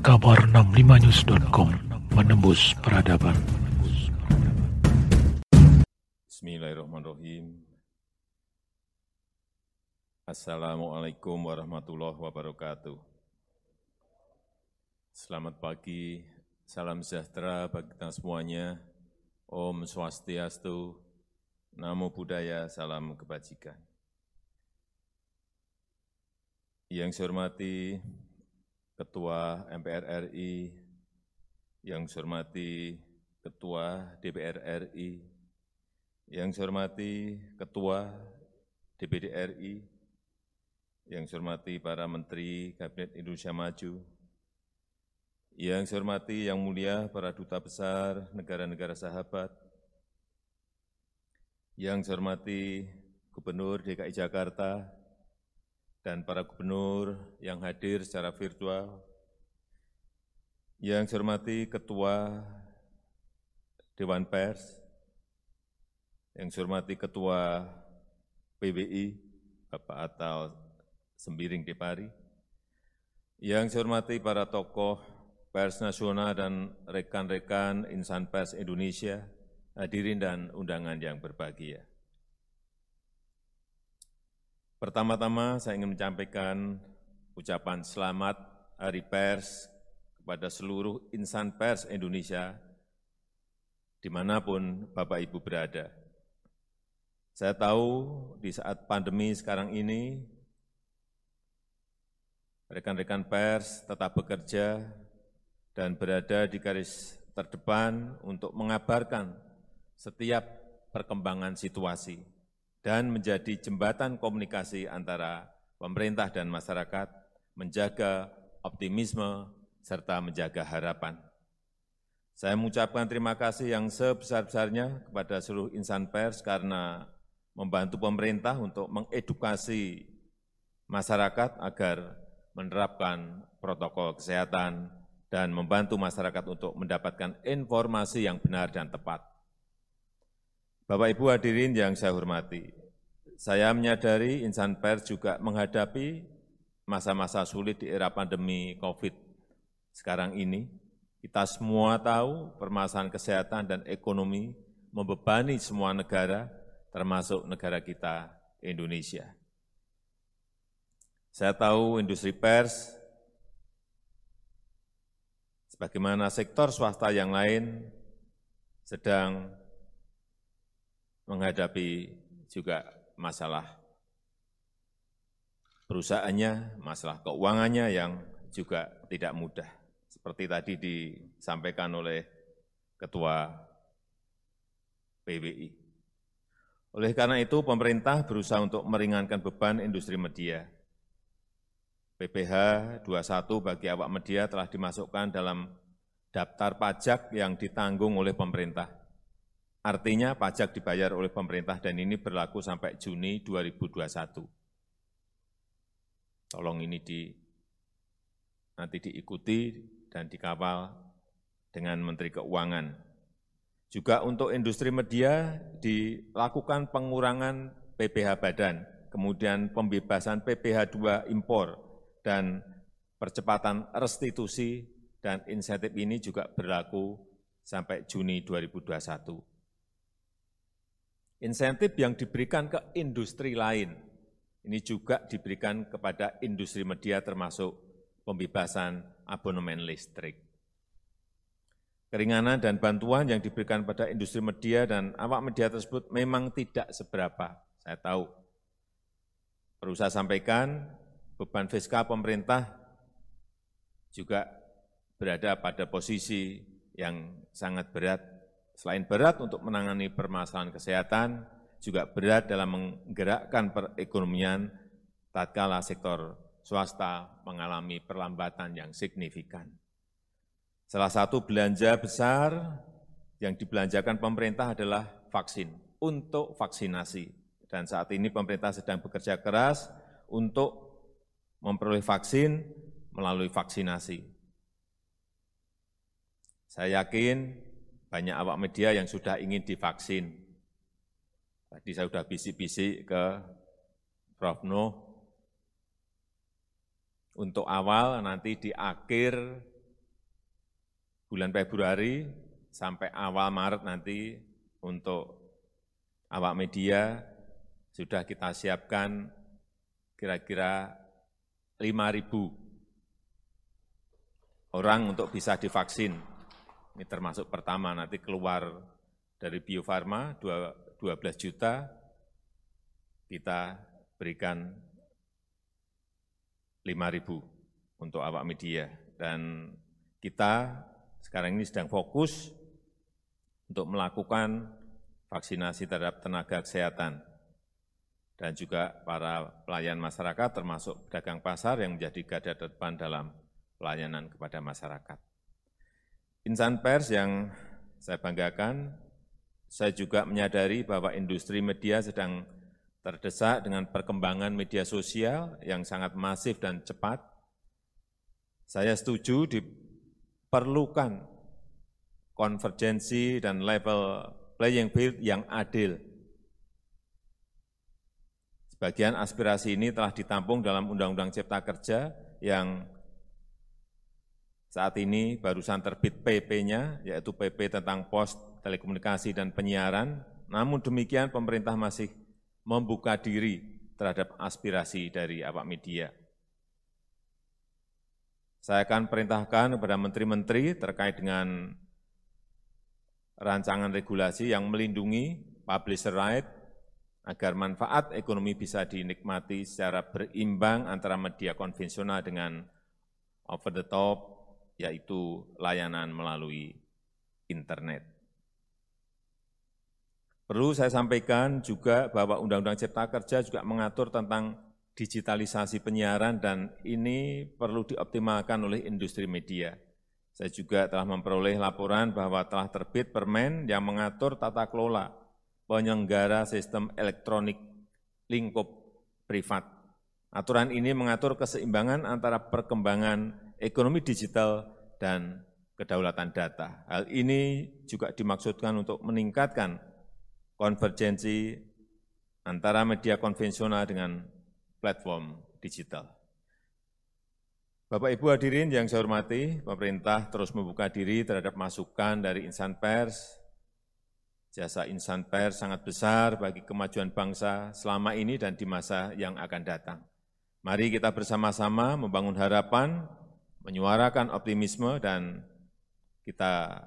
kabar 65news.com menembus peradaban. Bismillahirrahmanirrahim. Assalamualaikum warahmatullahi wabarakatuh. Selamat pagi, salam sejahtera bagi kita semuanya. Om Swastiastu, Namo Buddhaya, salam kebajikan. Yang saya hormati Ketua MPR RI, yang saya hormati Ketua DPR RI, yang saya hormati Ketua DPD RI, yang saya hormati para Menteri Kabinet Indonesia Maju, yang saya hormati Yang Mulia para Duta Besar negara-negara sahabat, yang saya hormati Gubernur DKI Jakarta dan para gubernur yang hadir secara virtual, yang saya hormati Ketua Dewan Pers, yang saya hormati Ketua PBI, Bapak Atal Sembiring Depari, yang saya hormati para tokoh pers nasional dan rekan-rekan insan pers Indonesia, hadirin dan undangan yang berbahagia. Pertama-tama saya ingin menyampaikan ucapan selamat Hari Pers kepada seluruh insan pers Indonesia di mana pun Bapak Ibu berada. Saya tahu di saat pandemi sekarang ini, rekan-rekan pers tetap bekerja dan berada di garis terdepan untuk mengabarkan setiap perkembangan situasi dan menjadi jembatan komunikasi antara pemerintah dan masyarakat, menjaga optimisme, serta menjaga harapan. Saya mengucapkan terima kasih yang sebesar-besarnya kepada seluruh insan pers karena membantu pemerintah untuk mengedukasi masyarakat agar menerapkan protokol kesehatan dan membantu masyarakat untuk mendapatkan informasi yang benar dan tepat. Bapak Ibu hadirin yang saya hormati, saya menyadari insan pers juga menghadapi masa-masa sulit di era pandemi COVID sekarang ini. Kita semua tahu permasalahan kesehatan dan ekonomi membebani semua negara, termasuk negara kita, Indonesia. Saya tahu industri pers, sebagaimana sektor swasta yang lain, sedang menghadapi juga masalah perusahaannya, masalah keuangannya yang juga tidak mudah. Seperti tadi disampaikan oleh Ketua PBI. Oleh karena itu, pemerintah berusaha untuk meringankan beban industri media. PPh 21 bagi awak media telah dimasukkan dalam daftar pajak yang ditanggung oleh pemerintah. Artinya pajak dibayar oleh pemerintah dan ini berlaku sampai Juni 2021. Tolong ini di, nanti diikuti dan dikawal dengan Menteri Keuangan. Juga untuk industri media dilakukan pengurangan PPh badan, kemudian pembebasan PPh 2 impor, dan percepatan restitusi dan insentif ini juga berlaku sampai Juni 2021 insentif yang diberikan ke industri lain, ini juga diberikan kepada industri media termasuk pembebasan abonemen listrik. Keringanan dan bantuan yang diberikan pada industri media dan awak media tersebut memang tidak seberapa. Saya tahu. Perlu saya sampaikan, beban fiskal pemerintah juga berada pada posisi yang sangat berat Selain berat untuk menangani permasalahan kesehatan, juga berat dalam menggerakkan perekonomian tatkala sektor swasta mengalami perlambatan yang signifikan. Salah satu belanja besar yang dibelanjakan pemerintah adalah vaksin untuk vaksinasi. Dan saat ini pemerintah sedang bekerja keras untuk memperoleh vaksin melalui vaksinasi. Saya yakin banyak awak media yang sudah ingin divaksin. Tadi saya sudah bisik-bisik ke Prof. Nuh, untuk awal nanti di akhir bulan Februari sampai awal Maret nanti untuk awak media sudah kita siapkan kira-kira 5.000 orang untuk bisa divaksin. Ini termasuk pertama, nanti keluar dari Bio Farma 12 juta, kita berikan 5.000 untuk awak media. Dan kita sekarang ini sedang fokus untuk melakukan vaksinasi terhadap tenaga kesehatan dan juga para pelayan masyarakat termasuk pedagang pasar yang menjadi garda depan dalam pelayanan kepada masyarakat. Insan pers yang saya banggakan, saya juga menyadari bahwa industri media sedang terdesak dengan perkembangan media sosial yang sangat masif dan cepat. Saya setuju diperlukan konvergensi dan level playing field yang adil Bagian aspirasi ini telah ditampung dalam Undang-Undang Cipta Kerja yang saat ini barusan terbit PP-nya, yaitu PP tentang pos, telekomunikasi, dan penyiaran. Namun demikian pemerintah masih membuka diri terhadap aspirasi dari awak media. Saya akan perintahkan kepada menteri-menteri terkait dengan rancangan regulasi yang melindungi publisher right, agar manfaat ekonomi bisa dinikmati secara berimbang antara media konvensional dengan over the top, yaitu layanan melalui internet. Perlu saya sampaikan juga bahwa Undang-Undang Cipta Kerja juga mengatur tentang digitalisasi penyiaran dan ini perlu dioptimalkan oleh industri media. Saya juga telah memperoleh laporan bahwa telah terbit permen yang mengatur tata kelola penyelenggara sistem elektronik lingkup privat. Aturan ini mengatur keseimbangan antara perkembangan ekonomi digital dan kedaulatan data. Hal ini juga dimaksudkan untuk meningkatkan konvergensi antara media konvensional dengan platform digital. Bapak Ibu hadirin yang saya hormati, pemerintah terus membuka diri terhadap masukan dari insan pers, Jasa insan pers sangat besar bagi kemajuan bangsa selama ini dan di masa yang akan datang. Mari kita bersama-sama membangun harapan, menyuarakan optimisme, dan kita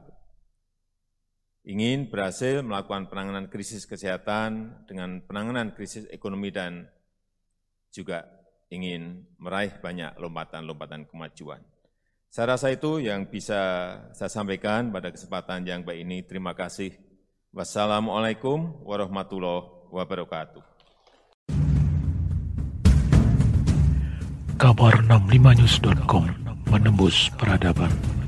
ingin berhasil melakukan penanganan krisis kesehatan dengan penanganan krisis ekonomi dan juga ingin meraih banyak lompatan-lompatan kemajuan. Saya rasa itu yang bisa saya sampaikan pada kesempatan yang baik ini. Terima kasih. Wassalamualaikum warahmatullahi wabarakatuh. Kabar 65news.com menembus peradaban.